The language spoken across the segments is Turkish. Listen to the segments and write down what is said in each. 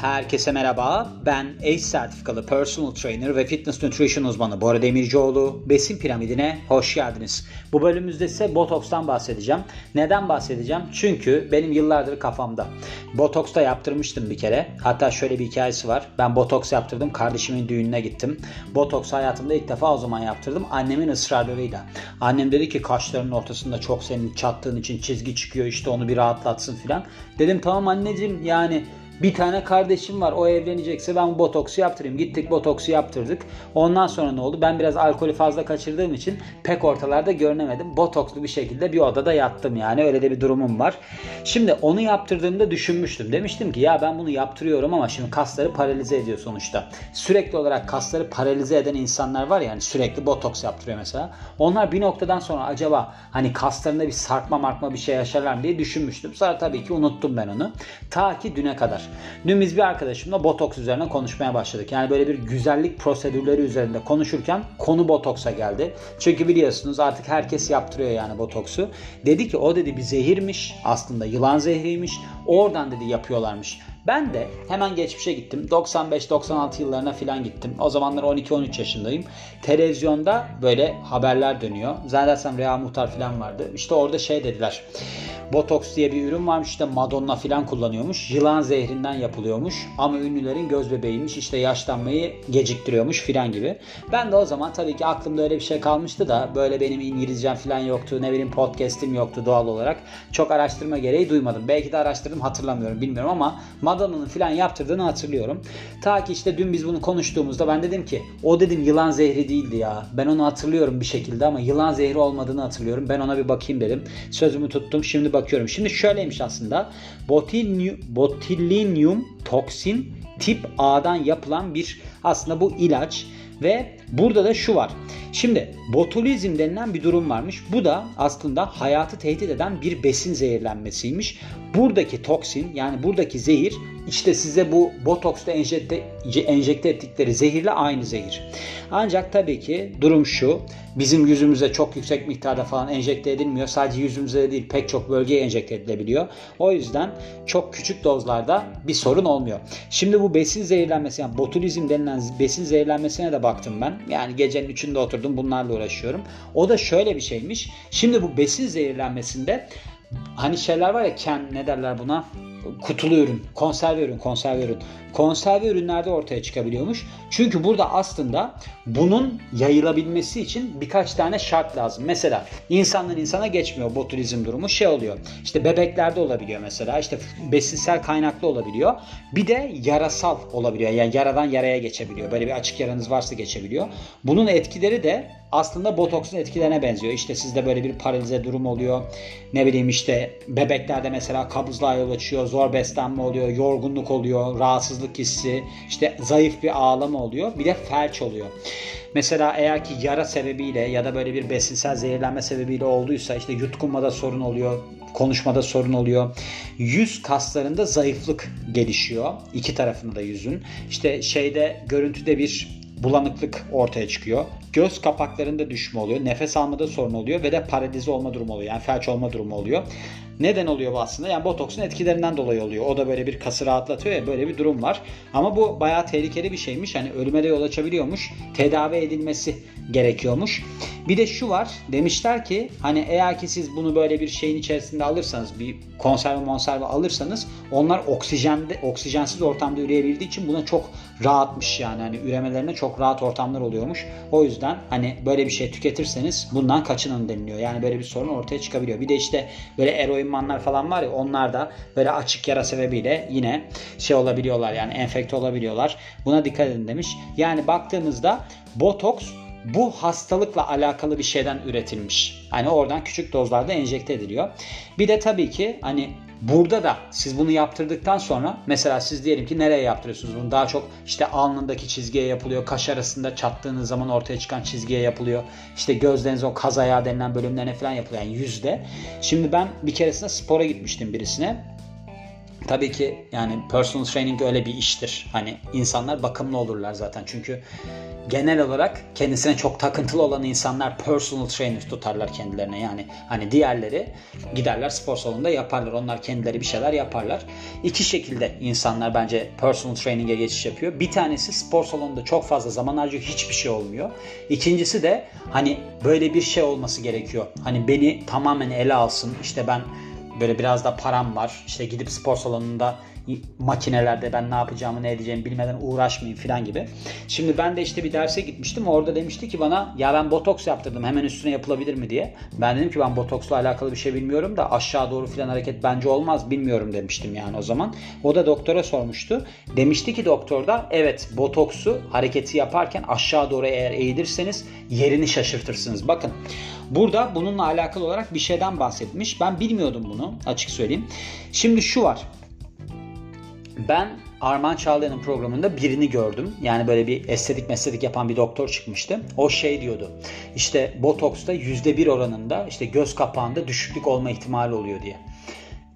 Herkese merhaba. Ben ACE sertifikalı personal trainer ve fitness nutrition uzmanı Bora Demircioğlu. Besin piramidine hoş geldiniz. Bu bölümümüzde ise botokstan bahsedeceğim. Neden bahsedeceğim? Çünkü benim yıllardır kafamda. Botoks da yaptırmıştım bir kere. Hatta şöyle bir hikayesi var. Ben botoks yaptırdım. Kardeşimin düğününe gittim. Botoks hayatımda ilk defa o zaman yaptırdım. Annemin ısrarlarıyla. Annem dedi ki kaşlarının ortasında çok senin çattığın için çizgi çıkıyor işte onu bir rahatlatsın filan. Dedim tamam anneciğim yani bir tane kardeşim var o evlenecekse ben botoksu yaptırayım. Gittik botoksu yaptırdık. Ondan sonra ne oldu? Ben biraz alkolü fazla kaçırdığım için pek ortalarda görünemedim. Botokslu bir şekilde bir odada yattım yani öyle de bir durumum var. Şimdi onu yaptırdığımda düşünmüştüm. Demiştim ki ya ben bunu yaptırıyorum ama şimdi kasları paralize ediyor sonuçta. Sürekli olarak kasları paralize eden insanlar var yani sürekli botoks yaptırıyor mesela. Onlar bir noktadan sonra acaba hani kaslarında bir sarkma markma bir şey yaşarlar mı diye düşünmüştüm. Sonra tabii ki unuttum ben onu. Ta ki düne kadar. Dün biz bir arkadaşımla botoks üzerine konuşmaya başladık. Yani böyle bir güzellik prosedürleri üzerinde konuşurken konu botoksa geldi. Çünkü biliyorsunuz artık herkes yaptırıyor yani botoksu. Dedi ki o dedi bir zehirmiş. Aslında yılan zehriymiş. Oradan dedi yapıyorlarmış. Ben de hemen geçmişe gittim. 95-96 yıllarına falan gittim. O zamanlar 12-13 yaşındayım. Televizyonda böyle haberler dönüyor. Zannedersem Reha Muhtar falan vardı. İşte orada şey dediler. Botoks diye bir ürün varmış işte Madonna falan kullanıyormuş. Yılan zehrinden yapılıyormuş. Ama ünlülerin göz bebeğiymiş. işte yaşlanmayı geciktiriyormuş filan gibi. Ben de o zaman tabii ki aklımda öyle bir şey kalmıştı da böyle benim İngilizcem falan yoktu. Ne bileyim podcast'im yoktu doğal olarak. Çok araştırma gereği duymadım. Belki de araştırdım hatırlamıyorum bilmiyorum ama Madonna'nın filan yaptırdığını hatırlıyorum. Ta ki işte dün biz bunu konuştuğumuzda ben dedim ki o dedim yılan zehri değildi ya. Ben onu hatırlıyorum bir şekilde ama yılan zehri olmadığını hatırlıyorum. Ben ona bir bakayım dedim. Sözümü tuttum. Şimdi bakıyorum. Şimdi şöyleymiş aslında. Botulinum toksin tip A'dan yapılan bir aslında bu ilaç ve burada da şu var. Şimdi botulizm denilen bir durum varmış. Bu da aslında hayatı tehdit eden bir besin zehirlenmesiymiş. Buradaki toksin yani buradaki zehir işte size bu botoksla enjekte, enjekte ettikleri zehirle aynı zehir. Ancak tabii ki durum şu. Bizim yüzümüze çok yüksek miktarda falan enjekte edilmiyor. Sadece yüzümüze değil pek çok bölgeye enjekte edilebiliyor. O yüzden çok küçük dozlarda bir sorun olmuyor. Şimdi bu besin zehirlenmesi yani botulizm denilen besin zehirlenmesine de baktım ben. Yani gecenin üçünde oturdum bunlarla uğraşıyorum. O da şöyle bir şeymiş. Şimdi bu besin zehirlenmesinde hani şeyler var ya ken ne derler buna kutulu ürün, konserve ürün, konserve ürün. Konserve ürünlerde ortaya çıkabiliyormuş. Çünkü burada aslında bunun yayılabilmesi için birkaç tane şart lazım. Mesela insandan insana geçmiyor botulizm durumu şey oluyor. İşte bebeklerde olabiliyor mesela. İşte besinsel kaynaklı olabiliyor. Bir de yarasal olabiliyor. Yani yaradan yaraya geçebiliyor. Böyle bir açık yaranız varsa geçebiliyor. Bunun etkileri de aslında botoksun etkilerine benziyor. İşte sizde böyle bir paralize durum oluyor. Ne bileyim işte bebeklerde mesela kabızlığa yol açıyor, zor beslenme oluyor, yorgunluk oluyor, rahatsızlık hissi, işte zayıf bir ağlama oluyor. Bir de felç oluyor. Mesela eğer ki yara sebebiyle ya da böyle bir besinsel zehirlenme sebebiyle olduysa işte yutkunmada sorun oluyor, konuşmada sorun oluyor. Yüz kaslarında zayıflık gelişiyor. İki tarafında da yüzün. İşte şeyde görüntüde bir bulanıklık ortaya çıkıyor. Göz kapaklarında düşme oluyor. Nefes almada sorun oluyor ve de paralize olma durumu oluyor. Yani felç olma durumu oluyor. Neden oluyor bu aslında? Yani botoksun etkilerinden dolayı oluyor. O da böyle bir kası rahatlatıyor ya böyle bir durum var. Ama bu bayağı tehlikeli bir şeymiş. Hani ölüme de yol açabiliyormuş. Tedavi edilmesi gerekiyormuş. Bir de şu var. Demişler ki hani eğer ki siz bunu böyle bir şeyin içerisinde alırsanız bir konserve monserve alırsanız onlar oksijende oksijensiz ortamda üreyebildiği için buna çok rahatmış yani. Hani üremelerine çok rahat ortamlar oluyormuş. O yüzden hani böyle bir şey tüketirseniz bundan kaçının deniliyor. Yani böyle bir sorun ortaya çıkabiliyor. Bir de işte böyle eroinmanlar falan var ya onlar da böyle açık yara sebebiyle yine şey olabiliyorlar yani enfekte olabiliyorlar. Buna dikkat edin demiş. Yani baktığımızda botoks bu hastalıkla alakalı bir şeyden üretilmiş. Hani oradan küçük dozlarda enjekte ediliyor. Bir de tabii ki hani Burada da siz bunu yaptırdıktan sonra mesela siz diyelim ki nereye yaptırıyorsunuz bunu? Daha çok işte alnındaki çizgiye yapılıyor. Kaş arasında çattığınız zaman ortaya çıkan çizgiye yapılıyor. İşte gözleriniz o kaz ayağı denilen bölümlerine falan yapılıyor. Yani yüzde. Şimdi ben bir keresinde spora gitmiştim birisine. Tabii ki yani personal training öyle bir iştir. Hani insanlar bakımlı olurlar zaten. Çünkü genel olarak kendisine çok takıntılı olan insanlar personal trainer tutarlar kendilerine. Yani hani diğerleri giderler spor salonunda yaparlar. Onlar kendileri bir şeyler yaparlar. İki şekilde insanlar bence personal training'e geçiş yapıyor. Bir tanesi spor salonunda çok fazla zaman harcıyor. Hiçbir şey olmuyor. İkincisi de hani böyle bir şey olması gerekiyor. Hani beni tamamen ele alsın. İşte ben böyle biraz da param var. İşte gidip spor salonunda makinelerde ben ne yapacağımı ne edeceğimi bilmeden uğraşmayayım falan gibi. Şimdi ben de işte bir derse gitmiştim. Orada demişti ki bana ya ben botoks yaptırdım hemen üstüne yapılabilir mi diye. Ben dedim ki ben botoksla alakalı bir şey bilmiyorum da aşağı doğru falan hareket bence olmaz bilmiyorum demiştim yani o zaman. O da doktora sormuştu. Demişti ki doktor da evet botoksu hareketi yaparken aşağı doğru eğer eğilirseniz yerini şaşırtırsınız. Bakın burada bununla alakalı olarak bir şeyden bahsetmiş. Ben bilmiyordum bunu açık söyleyeyim. Şimdi şu var. Ben Arman Çağlayan'ın programında birini gördüm. Yani böyle bir estetik mesledik yapan bir doktor çıkmıştı. O şey diyordu. İşte botoksta %1 oranında işte göz kapağında düşüklük olma ihtimali oluyor diye.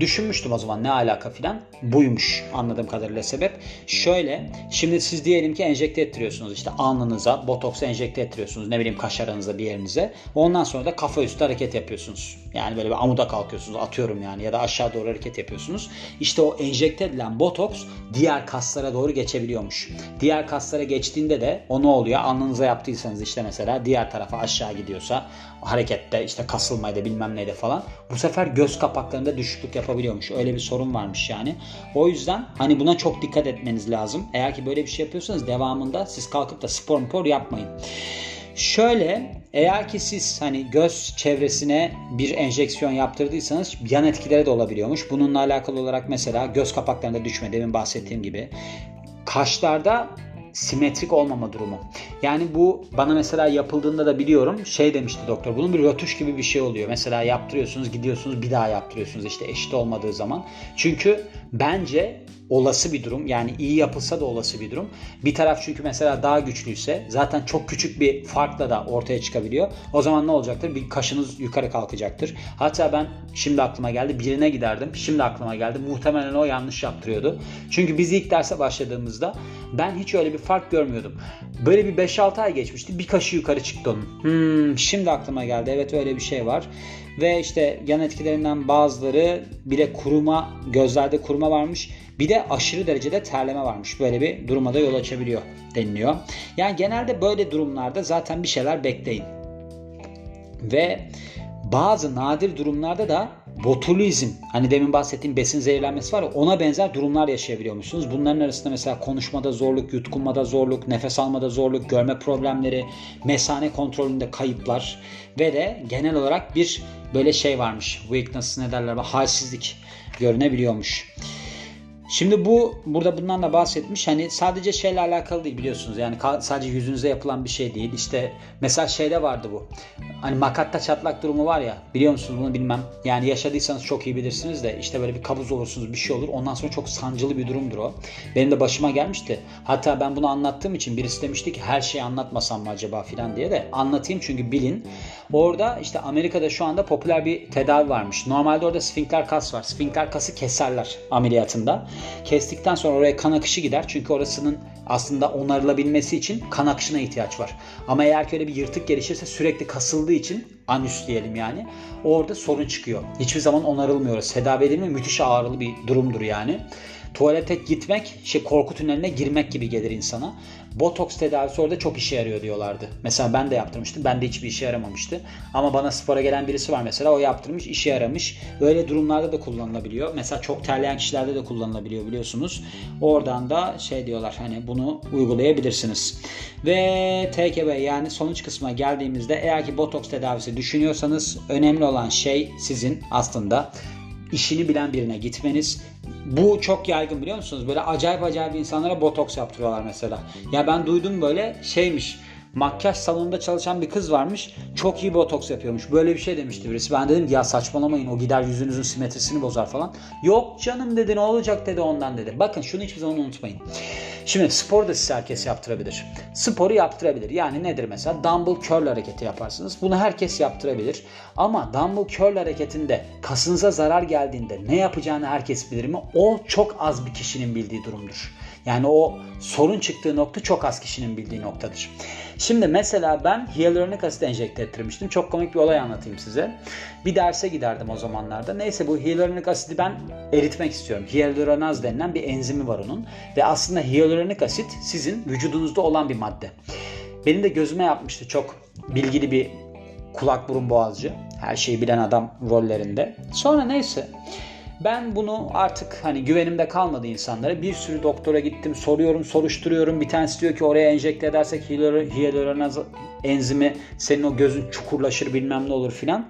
Düşünmüştüm o zaman ne alaka filan. Buymuş anladığım kadarıyla sebep. Şöyle şimdi siz diyelim ki enjekte ettiriyorsunuz işte alnınıza botoks enjekte ettiriyorsunuz ne bileyim kaş aranıza bir yerinize. Ondan sonra da kafa üstü hareket yapıyorsunuz. Yani böyle bir amuda kalkıyorsunuz atıyorum yani ya da aşağı doğru hareket yapıyorsunuz. İşte o enjekte edilen botoks diğer kaslara doğru geçebiliyormuş. Diğer kaslara geçtiğinde de o ne oluyor? Alnınıza yaptıysanız işte mesela diğer tarafa aşağı gidiyorsa harekette işte kasılmaydı bilmem neydi falan. Bu sefer göz kapaklarında düşüklük yapabiliyormuş. Öyle bir sorun varmış yani. O yüzden hani buna çok dikkat etmeniz lazım. Eğer ki böyle bir şey yapıyorsanız devamında siz kalkıp da spor spor yapmayın. Şöyle eğer ki siz hani göz çevresine bir enjeksiyon yaptırdıysanız yan etkileri de olabiliyormuş. Bununla alakalı olarak mesela göz kapaklarında düşme demin bahsettiğim gibi. Kaşlarda simetrik olmama durumu. Yani bu bana mesela yapıldığında da biliyorum şey demişti doktor bunun bir rötuş gibi bir şey oluyor. Mesela yaptırıyorsunuz gidiyorsunuz bir daha yaptırıyorsunuz işte eşit olmadığı zaman. Çünkü bence olası bir durum. Yani iyi yapılsa da olası bir durum. Bir taraf çünkü mesela daha güçlüyse zaten çok küçük bir farkla da ortaya çıkabiliyor. O zaman ne olacaktır? Bir kaşınız yukarı kalkacaktır. Hatta ben şimdi aklıma geldi birine giderdim. Şimdi aklıma geldi. Muhtemelen o yanlış yaptırıyordu. Çünkü biz ilk derse başladığımızda ben hiç öyle bir fark görmüyordum. Böyle bir 5-6 ay geçmişti. Bir kaşı yukarı çıktı onun. Hmm, şimdi aklıma geldi. Evet öyle bir şey var. Ve işte yan etkilerinden bazıları bir de kuruma, gözlerde kuruma varmış. Bir de aşırı derecede terleme varmış. Böyle bir duruma da yol açabiliyor deniliyor. Yani genelde böyle durumlarda zaten bir şeyler bekleyin. Ve bazı nadir durumlarda da botulizm hani demin bahsettiğim besin zehirlenmesi var ya ona benzer durumlar yaşayabiliyormuşsunuz. Bunların arasında mesela konuşmada zorluk, yutkunmada zorluk, nefes almada zorluk, görme problemleri, mesane kontrolünde kayıplar ve de genel olarak bir böyle şey varmış. Weakness ne derler? Halsizlik görünebiliyormuş. Şimdi bu burada bundan da bahsetmiş. Hani sadece şeyle alakalı değil biliyorsunuz. Yani sadece yüzünüze yapılan bir şey değil. İşte mesela şeyde vardı bu. Hani makatta çatlak durumu var ya. Biliyor musunuz bunu bilmem. Yani yaşadıysanız çok iyi bilirsiniz de işte böyle bir kabuz olursunuz bir şey olur. Ondan sonra çok sancılı bir durumdur o. Benim de başıma gelmişti. Hatta ben bunu anlattığım için birisi demişti ki her şeyi anlatmasam mı acaba filan diye de anlatayım çünkü bilin. Orada işte Amerika'da şu anda popüler bir tedavi varmış. Normalde orada sfinkter kas var. Sfinkter kası keserler ameliyatında. Kestikten sonra oraya kan akışı gider. Çünkü orasının aslında onarılabilmesi için kan akışına ihtiyaç var. Ama eğer ki öyle bir yırtık gelişirse sürekli kasıldığı için anüs diyelim yani orada sorun çıkıyor. Hiçbir zaman onarılmıyor. Tedavi edilme müthiş ağrılı bir durumdur yani. Tuvalete gitmek, şey korku tüneline girmek gibi gelir insana. Botoks tedavisi orada çok işe yarıyor diyorlardı. Mesela ben de yaptırmıştım. Bende hiçbir işe yaramamıştı. Ama bana spora gelen birisi var mesela. O yaptırmış, işe yaramış. Öyle durumlarda da kullanılabiliyor. Mesela çok terleyen kişilerde de kullanılabiliyor biliyorsunuz. Oradan da şey diyorlar hani bunu uygulayabilirsiniz. Ve away yani sonuç kısmına geldiğimizde eğer ki botoks tedavisi düşünüyorsanız önemli olan şey sizin aslında işini bilen birine gitmeniz. Bu çok yaygın biliyor musunuz? Böyle acayip acayip insanlara botoks yaptırıyorlar mesela. Ya ben duydum böyle şeymiş makyaj salonunda çalışan bir kız varmış. Çok iyi botoks yapıyormuş. Böyle bir şey demişti birisi. Ben dedim ya saçmalamayın o gider yüzünüzün simetrisini bozar falan. Yok canım dedi ne olacak dedi ondan dedi. Bakın şunu hiçbir zaman unutmayın. Şimdi spor da size herkes yaptırabilir. Sporu yaptırabilir. Yani nedir mesela? Dumbbell curl hareketi yaparsınız. Bunu herkes yaptırabilir. Ama dumbbell curl hareketinde kasınıza zarar geldiğinde ne yapacağını herkes bilir mi? O çok az bir kişinin bildiği durumdur. Yani o sorun çıktığı nokta çok az kişinin bildiği noktadır. Şimdi mesela ben hyaluronik asit enjekte ettirmiştim. Çok komik bir olay anlatayım size. Bir derse giderdim o zamanlarda. Neyse bu hyaluronik asidi ben eritmek istiyorum. Hyaluronaz denilen bir enzimi var onun. Ve aslında hyaluronik asit sizin vücudunuzda olan bir madde. Benim de gözüme yapmıştı çok bilgili bir kulak burun boğazcı. Her şeyi bilen adam rollerinde. Sonra neyse ben bunu artık hani güvenimde kalmadı insanlara. Bir sürü doktora gittim, soruyorum, soruşturuyorum. Bir tanesi diyor ki oraya enjekte edersek hyaluronaz enzimi senin o gözün çukurlaşır bilmem ne olur filan.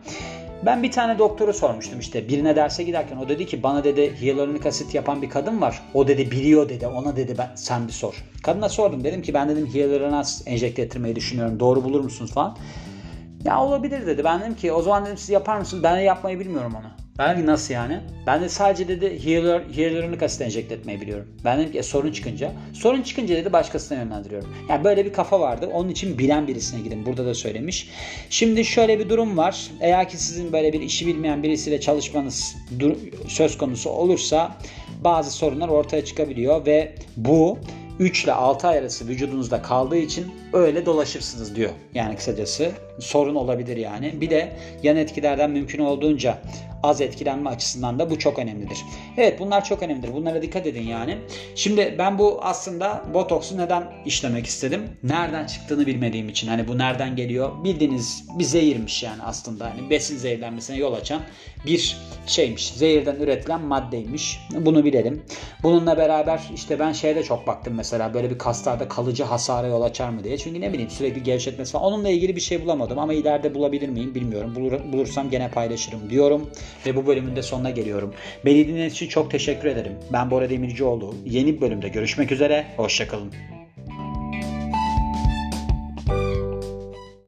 Ben bir tane doktoru sormuştum işte birine derse giderken o dedi ki bana dedi hyaluronik asit yapan bir kadın var. O dedi biliyor dedi ona dedi ben sen bir sor. Kadına sordum dedim ki ben dedim hyaluronas enjekte ettirmeyi düşünüyorum doğru bulur musunuz falan. Ya olabilir dedi. Ben dedim ki o zaman dedim siz yapar mısınız? Ben de yapmayı bilmiyorum onu. Ben nasıl yani? Ben de sadece dedi hyaluronik asit enjekte etmeyi biliyorum. Ben dedim ki e, sorun çıkınca. Sorun çıkınca dedi başkasına yönlendiriyorum. Yani böyle bir kafa vardı. Onun için bilen birisine gidin. Burada da söylemiş. Şimdi şöyle bir durum var. Eğer ki sizin böyle bir işi bilmeyen birisiyle çalışmanız söz konusu olursa bazı sorunlar ortaya çıkabiliyor ve bu 3 ile 6 ay arası vücudunuzda kaldığı için öyle dolaşırsınız diyor. Yani kısacası sorun olabilir yani. Bir de yan etkilerden mümkün olduğunca az etkilenme açısından da bu çok önemlidir. Evet bunlar çok önemlidir. Bunlara dikkat edin yani. Şimdi ben bu aslında botoksu neden işlemek istedim? Nereden çıktığını bilmediğim için. Hani bu nereden geliyor? Bildiğiniz bir zehirmiş yani aslında. Hani besin zehirlenmesine yol açan bir şeymiş. Zehirden üretilen maddeymiş. Bunu bilelim. Bununla beraber işte ben şeyde çok baktım mesela böyle bir kaslarda kalıcı hasara yol açar mı diye. Çünkü ne bileyim sürekli gevşetmesi falan. Onunla ilgili bir şey bulamadım ama ileride bulabilir miyim bilmiyorum. Bulur, bulursam gene paylaşırım diyorum. Ve bu bölümün de sonuna geliyorum. Beni dinlediğiniz için çok teşekkür ederim. Ben Bora Demircioğlu. Yeni bir bölümde görüşmek üzere. Hoşçakalın.